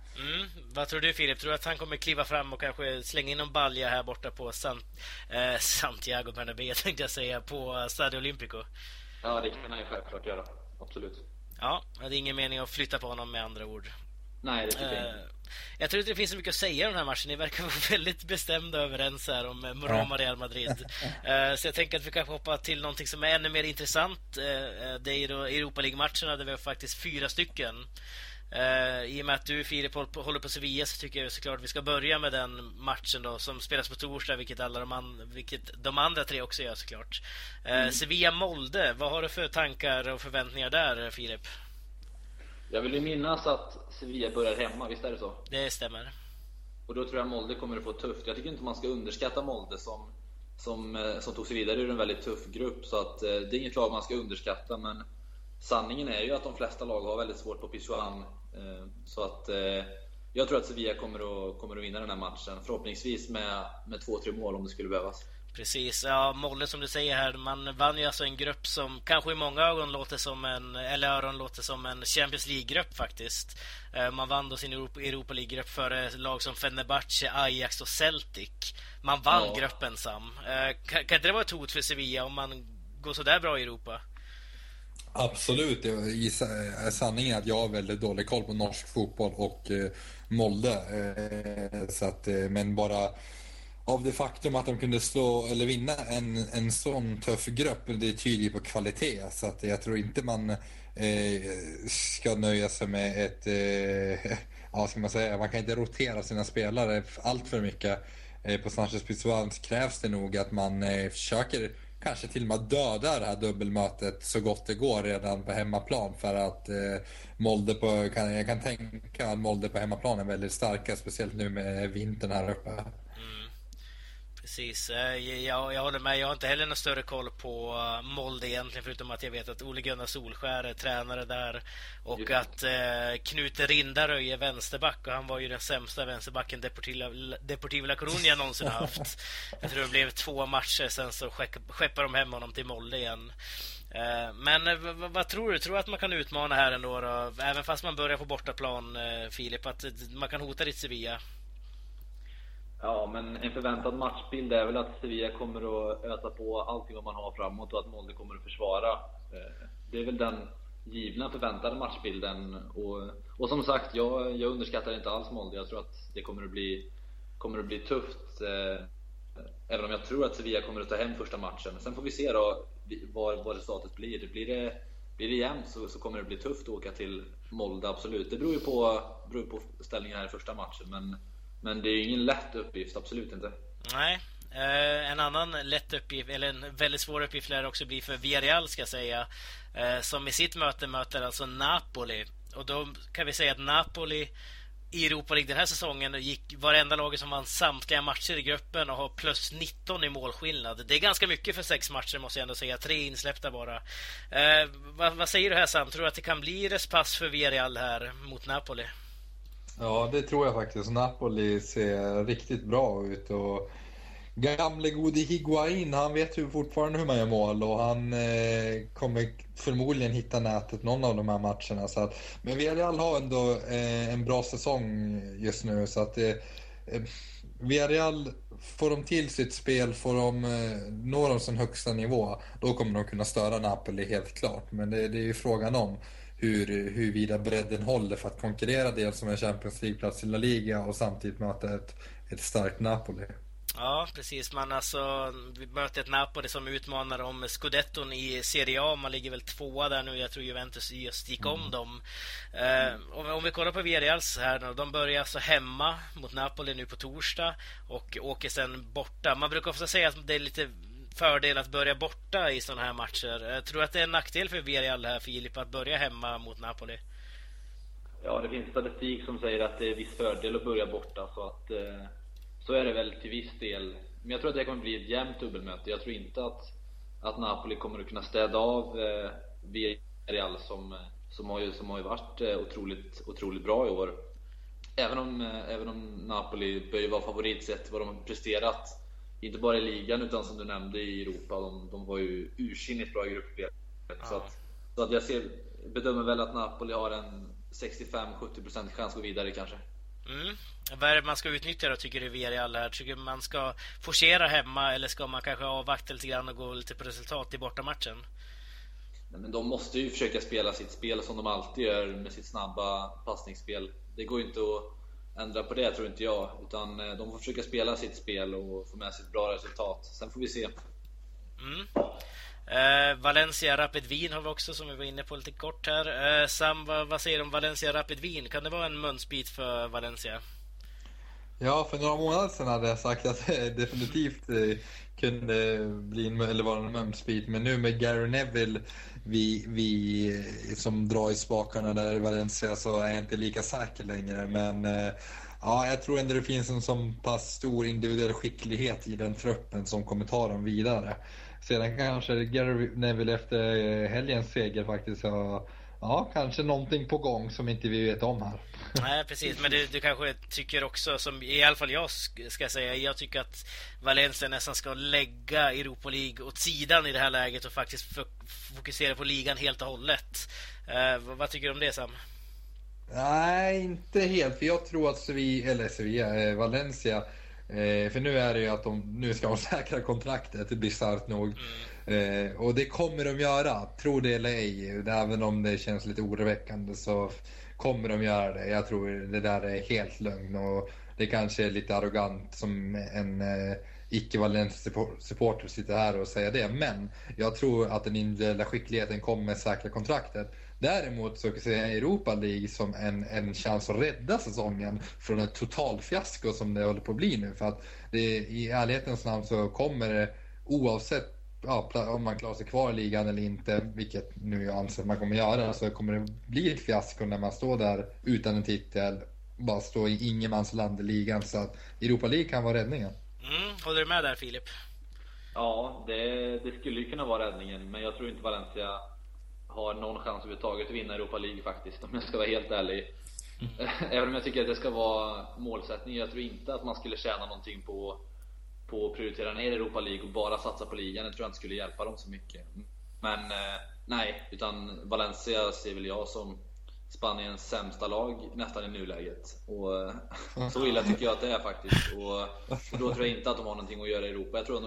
Vad tror du Filip? Tror du att han kommer kliva fram och kanske slänga in någon balja här borta på San, eh, Santiago Bernabéu tänkte jag säga, på Stadio Olimpico? Ja, det kan han ju självklart göra. Absolut. Ja, det är ingen mening att flytta på honom med andra ord. Nej, det tycker jag inte. Eh, jag tror inte det finns så mycket att säga om den här matchen. Ni verkar vara väldigt bestämda överens här om eh, Roma Real Madrid. Eh, så jag tänker att vi kanske hoppar till någonting som är ännu mer intressant. Det är då Europa League-matcherna där vi har faktiskt fyra stycken. Uh, I och med att du Filip håller på Sevilla så tycker jag såklart att vi ska börja med den matchen då som spelas på torsdag, vilket, alla de, an vilket de andra tre också gör såklart. Uh, mm. Sevilla-Molde, vad har du för tankar och förväntningar där Filip? Jag vill ju minnas att Sevilla börjar hemma, visst är det så? Det stämmer. Och då tror jag Molde kommer att få tufft. Jag tycker inte man ska underskatta Molde som, som, eh, som tog sig vidare ur en väldigt tuff grupp. Så att, det är inget lag man ska underskatta. Men sanningen är ju att de flesta lag har väldigt svårt på Pichuan Eh, så att eh, jag tror att Sevilla kommer att, kommer att vinna den här matchen. Förhoppningsvis med, med två, tre mål om det skulle behövas. Precis, ja Molle som du säger här, man vann ju alltså en grupp som kanske i många ögon låter som en, eller öron låter som en Champions League-grupp faktiskt. Eh, man vann då sin Europa League-grupp före lag som Fenerbahce, Ajax och Celtic. Man vann ja. gruppen Sam. Kan, kan inte det vara ett hot för Sevilla om man går sådär bra i Europa? Absolut. Eh, sanningen är att jag har väldigt dålig koll på norsk fotboll och eh, Molde. Eh, så att, eh, men bara av det faktum att de kunde slå eller vinna en, en sån tuff grupp, det tyder på kvalitet. Så att jag tror inte man eh, ska nöja sig med ett, eh, ja ska man säga, man kan inte rotera sina spelare allt för mycket. Eh, på Sanchez Pizjuan krävs det nog att man eh, försöker kanske till och med döda det här dubbelmötet så gott det går redan på hemmaplan för att eh, Molde på, kan, jag kan tänka att Molde på hemmaplan är väldigt starka, speciellt nu med vintern här uppe. Precis. Eh, jag, jag håller med. Jag har inte heller någon större koll på eh, Molde egentligen förutom att jag vet att Ole Gunnar Solskär är tränare där och Just. att eh, Knut Rindaröj är vänsterback och han var ju den sämsta vänsterbacken Deportiva La Coruña någonsin haft. Jag tror det blev två matcher sen så skeppade de hem honom till Molde igen. Eh, men vad, vad tror du? Tror du att man kan utmana här ändå? Då? Även fast man börjar på bortaplan, Filip, att man kan hota ditt Sevilla? Ja, men en förväntad matchbild är väl att Sevilla kommer att ösa på allting vad man har framåt och att Molde kommer att försvara. Eh, det är väl den givna förväntade matchbilden. Och, och som sagt, jag, jag underskattar inte alls Molde. Jag tror att det kommer att bli, kommer att bli tufft. Eh, även om jag tror att Sevilla kommer att ta hem första matchen. Sen får vi se då vad, vad resultatet blir. Blir det, blir det jämnt så, så kommer det bli tufft att åka till Molde, absolut. Det beror ju på, beror på ställningen här i första matchen. Men men det är ingen lätt uppgift, absolut inte. Nej. Eh, en annan lätt uppgift, eller en väldigt svår uppgift lär det också bli för Villarreal ska jag säga. Eh, som i sitt möte möter alltså Napoli. Och då kan vi säga att Napoli i Europa League den här säsongen gick varenda laget som vann samtliga matcher i gruppen och har plus 19 i målskillnad. Det är ganska mycket för sex matcher måste jag ändå säga. Tre insläppta bara. Eh, vad, vad, säger du här Sam? Tror du att det kan bli respass för Villarreal här mot Napoli? Ja, det tror jag faktiskt. Napoli ser riktigt bra ut. Och gamle gode Higuain, han vet ju fortfarande hur man gör mål och han eh, kommer förmodligen hitta nätet någon av de här matcherna. Så att, men Villarreal har ändå eh, en bra säsong just nu. så att eh, eh Villarreal, får de till sitt spel, får de eh, når de sin högsta nivå, då kommer de kunna störa Napoli helt klart. Men det, det är ju frågan om hur, huruvida bredden håller för att konkurrera dels om en Champions League-plats i La Liga och samtidigt möta ett, ett starkt Napoli. Ja, precis. Man alltså, vi möter ett Napoli som utmanar om scudetton i Serie A. Man ligger väl tvåa där nu. Jag tror Juventus just gick om mm. dem. Eh, om, om, vi kollar på Villarreals här nu. De börjar alltså hemma mot Napoli nu på torsdag och åker sen borta. Man brukar ofta säga att det är lite fördel att börja borta i sådana här matcher. Jag tror att det är en nackdel för Villarreal här, Filip, att börja hemma mot Napoli? Ja, det finns statistik som säger att det är viss fördel att börja borta, så att eh, så är det väl till viss del. Men jag tror att det kommer bli ett jämnt dubbelmöte. Jag tror inte att, att Napoli kommer att kunna städa av eh, Villarreal som, som, har ju, som har ju varit eh, otroligt, otroligt bra i år. Även om, eh, även om Napoli bör ju vara favorit sett vad de har presterat inte bara i ligan utan som du nämnde i Europa. De, de var ju ursinnigt bra i gruppspel. Ja. Så, att, så att jag ser, bedömer väl att Napoli har en 65-70% chans att gå vidare kanske. Mm. Vad är det man ska utnyttja då, tycker du, Villarreal här? Tycker man ska forcera hemma eller ska man kanske avvakta lite grann och gå lite på resultat i bortamatchen? Nej, men de måste ju försöka spela sitt spel som de alltid gör med sitt snabba passningsspel. Det går ju inte att ändra på det, tror inte jag. Utan eh, de får försöka spela sitt spel och få med sig ett bra resultat. Sen får vi se. Mm. Eh, Valencia Rapid Wien har vi också som vi var inne på lite kort här. Eh, Sam, vad, vad, säger du om Valencia Rapid Wien? Kan det vara en munsbit för Valencia? Ja, för några månader sedan hade jag sagt att det definitivt eh, kunde bli en, eller vara en mumsbit. Men nu med Gary Neville vi, vi eh, som drar i spakarna där i Valencia så är jag inte lika säker längre. Men eh, ja, jag tror ändå det finns en så pass stor individuell skicklighet i den truppen som kommer ta dem vidare. Sedan kanske Gary Neville efter helgens seger faktiskt har Ja, kanske någonting på gång som inte vi vet om här. Nej, precis. Men du, du kanske tycker också, som i alla fall jag ska säga, jag tycker att Valencia nästan ska lägga Europa League åt sidan i det här läget och faktiskt fokusera på ligan helt och hållet. Eh, vad tycker du om det, Sam? Nej, inte helt. För jag tror att Sevilla, eller Sevilla, eh, Valencia Eh, för nu är det ju att de, nu ska de säkra kontraktet, bisarrt nog. Mm. Eh, och det kommer de göra, tro det eller ej. Även om det känns lite oroväckande så kommer de göra det. Jag tror det där är helt lögn. och det kanske är lite arrogant som en eh, icke-valensisk supporter sitter här och säger det. Men jag tror att den individuella skickligheten kommer säkra kontraktet. Däremot så ser jag Europa League som en, en chans att rädda säsongen från ett totalfiasko som det håller på att bli nu. För att det, i ärlighetens namn så kommer det oavsett ja, om man klarar sig kvar i ligan eller inte, vilket nu jag anser att man kommer göra, så kommer det bli ett fiasko när man står där utan en titel, bara stå i ingenmansland i ligan. Så att Europa League kan vara räddningen. Mm, håller du med där Filip? Ja, det, det skulle ju kunna vara räddningen, men jag tror inte Valencia har någon chans överhuvudtaget att vinna Europa League faktiskt, om jag ska vara helt ärlig. Mm. Även om jag tycker att det ska vara målsättning. Jag tror inte att man skulle tjäna någonting på, på att prioritera ner Europa League och bara satsa på ligan. Det tror jag inte skulle hjälpa dem så mycket. Men eh, nej, utan Valencia ser väl jag som Spaniens sämsta lag nästan i nuläget. Och eh, så illa tycker jag att det är faktiskt. Och, och då tror jag inte att de har någonting att göra i Europa. Jag tror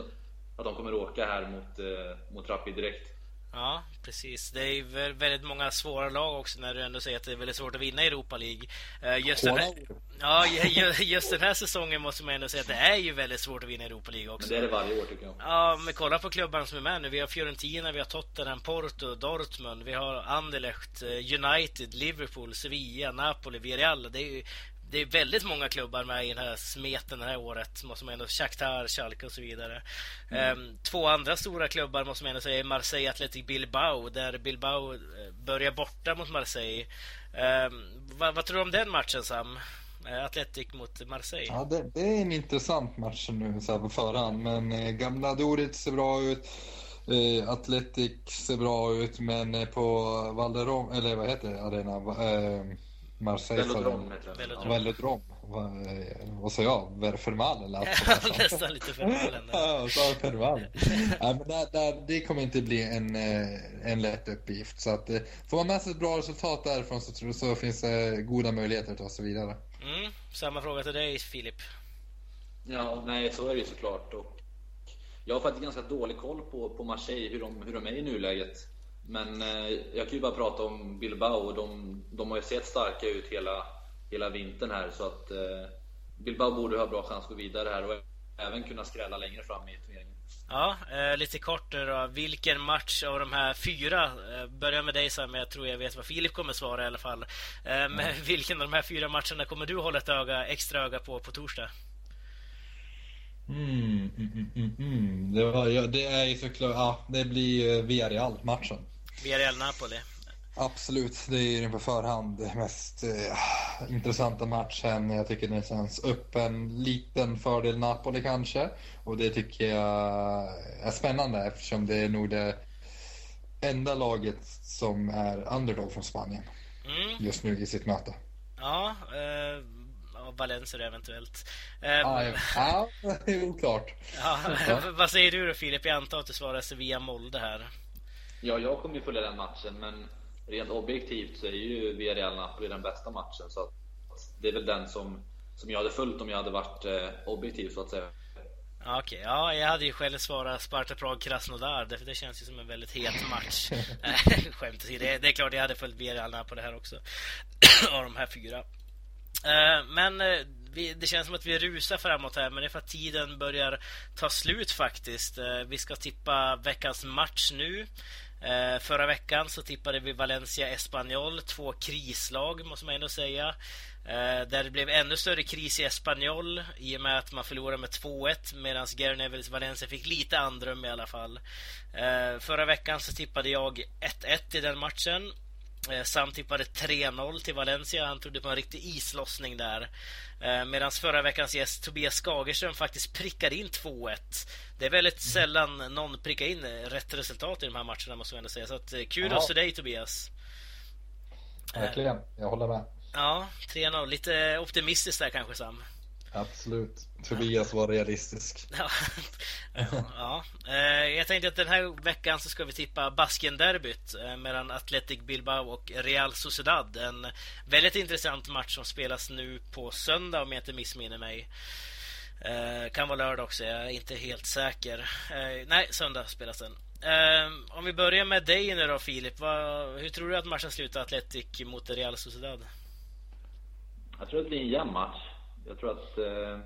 att de kommer åka här mot, eh, mot Rapid direkt. Ja, precis. Det är väldigt många svåra lag också när du ändå säger att det är väldigt svårt att vinna Europa League. Eh, just den här, ja, just den här säsongen måste man ändå säga att det är ju väldigt svårt att vinna Europa League också. Men det är det varje år tycker jag. Ja, men kolla på klubbarna som är med nu. Vi har Fiorentina, vi har Tottenham, Porto, Dortmund, vi har Anderlecht, eh, United, Liverpool, Sevilla, Napoli, Villarreal. Det är ju det är väldigt många klubbar med i den här smeten det här året. Måste man ändå Shakhtar, Schalke och så vidare. Mm. Um, två andra stora klubbar måste man ändå säga är Marseille Athletic Bilbao. Där Bilbao eh, börjar borta mot Marseille. Um, vad, vad, tror du om den matchen Sam? Eh, Athletic mot Marseille. Ja, det, det är en intressant match nu så här på förhand. Men eh, gamla Dorit ser bra ut. Eh, Atletic ser bra ut, men eh, på Valderom, eller vad heter det, arena? Eh, Marseille Velodrom heter den. Velodrom. Vad, vad sa jag? Verfermalen lät Nästan lite Fermalen. ja, sa Fermalen. ja, men där, där, det kommer inte bli en, eh, en lätt uppgift. Så att, eh, får man med sig ett bra resultat därifrån så, tror, så finns det goda möjligheter att ta sig vidare. Mm, samma fråga till dig Filip. Ja, nej så är det ju såklart. Och jag har faktiskt ganska dålig koll på, på Marseille, hur de, hur de är i nuläget. Men eh, jag kan ju bara prata om Bilbao. De, de har ju sett starka ut hela, hela vintern här så att eh, Bilbao borde ha bra chans att gå vidare här. Och även kunna skrälla längre fram i turneringen. Ja, eh, lite kort då. Vilken match av de här fyra, eh, börjar med dig Sam, jag tror jag vet vad Filip kommer svara i alla fall. Eh, men mm. vilken av de här fyra matcherna kommer du hålla ett öga, extra öga på på torsdag? Mm, mm, mm, mm. Det, var, ja, det är ju såklart, ja, det blir Villarreal-matchen. Villarreal-Napoli. Absolut, det är ju på förhand den mest eh, intressanta matchen. Jag tycker det känns upp en liten fördel Napoli kanske. Och det tycker jag är spännande eftersom det är nog det enda laget som är underdog från Spanien mm. just nu i sitt möte. Ja, eh, Valencia eventuellt. Eh, ah, ja, det är oklart. Ja, vad säger du då Filip? Jag antar att du svarar Sevilla Molde här. Ja, jag kommer ju följa den matchen, men rent objektivt så är ju Villarreal Napoli den bästa matchen. Så det är väl den som, som jag hade följt om jag hade varit eh, objektiv så att säga. Okej, okay. ja, jag hade ju själv svarat Sparta Prag Krasnodar, för det känns ju som en väldigt het match. Skämt åsido, det, det är klart jag hade följt Villarreal på det här också. Av de här fyra. Eh, men eh, det känns som att vi rusar framåt här, men det är för att tiden börjar ta slut faktiskt. Eh, vi ska tippa veckans match nu. Eh, förra veckan så tippade vi Valencia Espanyol, två krislag måste man ändå säga. Eh, där det blev ännu större kris i Espanyol i och med att man förlorade med 2-1 medan Gary Nevilles Valencia fick lite andrum i alla fall. Eh, förra veckan så tippade jag 1-1 i den matchen. Eh, Sam tippade 3-0 till Valencia. Han trodde på en riktig islossning där. Eh, Medan förra veckans gäst Tobias Skagerström faktiskt prickade in 2-1. Det är väldigt mm. sällan någon prickar in rätt resultat i de här matcherna måste man ändå säga. Så att, eh, kudos till dig Tobias. Verkligen, jag håller med. Ja, 3-0. Lite optimistiskt där kanske Sam. Absolut. Tobias var realistisk. ja. ja. Eh, jag tänkte att den här veckan så ska vi tippa Basken-derbyt eh, mellan Athletic Bilbao och Real Sociedad. En väldigt intressant match som spelas nu på söndag om jag inte missminner mig. Eh, kan vara lördag också, jag är inte helt säker. Nej, söndag spelas den. Om vi börjar med dig nu då Filip. Hur tror du att matchen slutar Athletic mot Real Sociedad? Jag tror att det blir en jämn match. Jag tror att, eh,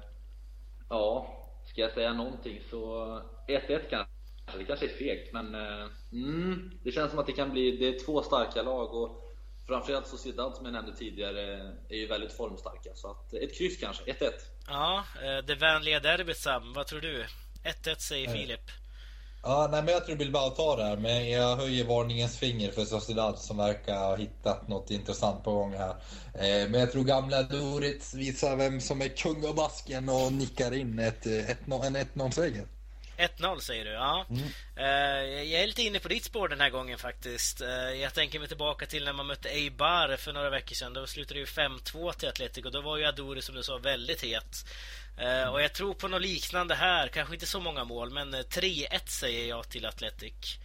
ja, ska jag säga någonting så 1-1 kanske. Det kanske är fegt, men eh, mm, det känns som att det kan bli, det är två starka lag och framförallt Sociedad som jag nämnde tidigare är ju väldigt formstarka. Så att ett kryss kanske, 1-1. Ja, eh, det vänliga derbyt Sam, vad tror du? 1-1 säger Filip. Ja, nej, men jag tror Bilbao tar det här, men jag höjer varningens finger för Sociedad som verkar ha hittat något intressant på gång här. Eh, men jag tror gamla Doritz visar vem som är kung av basken och nickar in ett, ett, en 1-0-seger. 1-0 säger du, ja. Mm. Uh, jag är lite inne på ditt spår den här gången faktiskt. Uh, jag tänker mig tillbaka till när man mötte Eibar för några veckor sedan. Då slutade det ju 5-2 till Atletico. Då var ju Adori, som du sa, väldigt het. Uh, och jag tror på något liknande här. Kanske inte så många mål, men 3-1 säger jag till Atletic.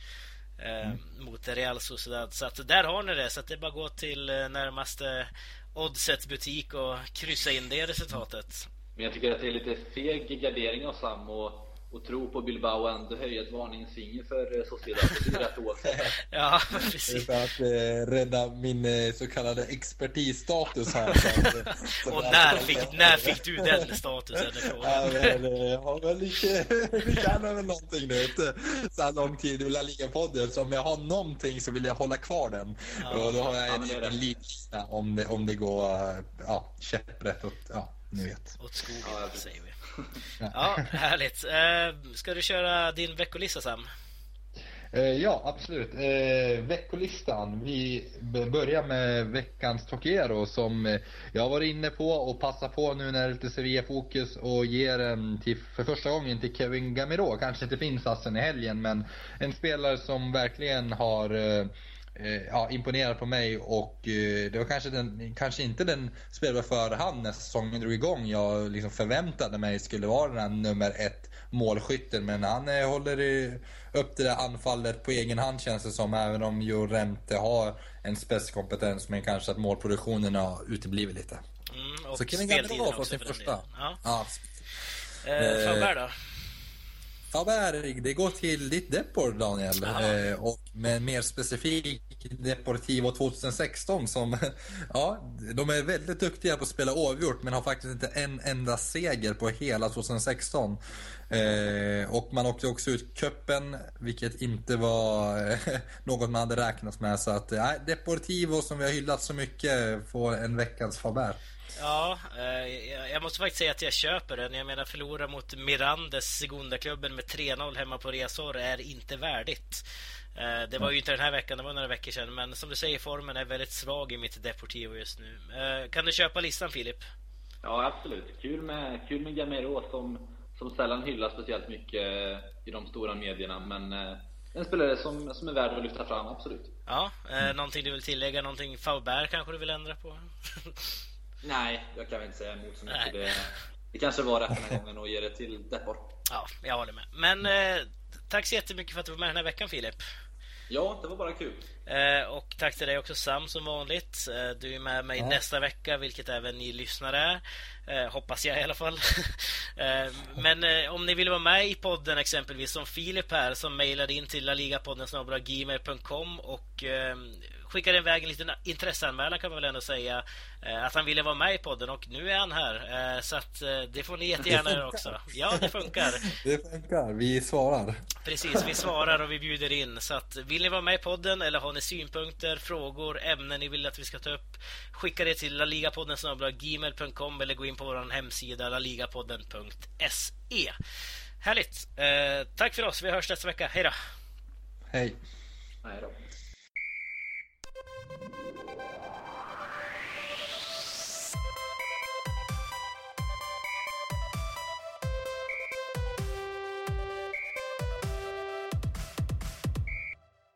Mm. Mot Real Sociedad. Så att där har ni det. Så att det är bara att gå till närmaste Oddset butik och kryssa in det resultatet. Men jag tycker att det är lite feg gardering av Sam och och tro på Bilbao och ändå höja ett varningens finger för eh, Sociedad. Det är rätt oavsett. ja, precis. För att eh, rädda min eh, så kallade expertisstatus här. och när fick, när fick du den statusen? ja, men, jag har väl inte, det kan väl någonting nu. Inte så här lång tid i La Liga-podden. Så om jag har någonting så vill jag hålla kvar den. Ja. Och då har jag en, ja, en lista om det, om det går ja, käpprätt åt, ja, ni vet. Åt skogen, ja, säger vi. Ja, härligt. Eh, ska du köra din veckolista Sam? Eh, ja, absolut. Eh, veckolistan. Vi börjar med veckans Tokero som jag har varit inne på och passar på nu när det är lite Sevilla-fokus och ger den till, för första gången till Kevin Gamiro. Kanske inte finns assen i helgen men en spelare som verkligen har Eh, ja, imponerad på mig och eh, det var kanske, den, kanske inte den spelare för hand när säsongen drog igång jag liksom förväntade mig skulle vara den här nummer ett målskytten. Men han eh, håller upp det där anfallet på egen hand känns det som. Även om Jorente har en spetskompetens men kanske att målproduktionen har uteblivit lite. Mm, och Så Kevin Gamero får sin första. Ja. ja. Eh, Faber då? Faber, det går till ditt Depor Daniel. Eh, och med mer specifikt Deportivo 2016 som, ja, de är väldigt duktiga på att spela oavgjort men har faktiskt inte en enda seger på hela 2016. Eh, och man åkte också ut kuppen vilket inte var något man hade räknat med. Så att, eh, Deportivo som vi har hyllat så mycket får en veckans Faber. Ja, eh, jag måste faktiskt säga att jag köper den. Jag menar förlora mot Mirandes Segundaklubben med 3-0 hemma på resor är inte värdigt. Eh, det var ju inte den här veckan, det var några veckor sedan. Men som du säger, formen är väldigt svag i mitt Deportivo just nu. Eh, kan du köpa listan Filip? Ja, absolut. Kul med, kul med Gamero som, som sällan hyllas speciellt mycket i de stora medierna. Men en spelare som, som är värd att lyfta fram, absolut. Ja, eh, någonting du vill tillägga? Någonting Faubert kanske du vill ändra på? Nej, jag kan väl inte säga emot så mycket. Det, det kanske var rätt den här gången att ge det till Depor. Ja, jag håller med. Men eh, tack så jättemycket för att du var med den här veckan Filip. Ja, det var bara kul. Eh, och tack till dig också Sam som vanligt. Eh, du är med mig ja. nästa vecka, vilket även ni lyssnare är. Eh, hoppas jag i alla fall. Eh, men eh, om ni vill vara med i podden exempelvis som Filip här som mejlade in till laligapodden gmail.com och eh, skickade iväg en liten intresseanmälan kan man väl ändå säga eh, att han ville vara med i podden och nu är han här. Eh, så att eh, det får ni jättegärna göra också. Ja, det funkar. Det funkar. Vi svarar. Precis, vi svarar och vi bjuder in. Så att vill ni vara med i podden eller har ni synpunkter, frågor, ämnen ni vill att vi ska ta upp skicka det till laligapodden gmail.com eller gå in på vår hemsida laligapodden.se. Härligt! tack för oss. Vi hörs nästa vecka. Hej då! Hej! Hej då! you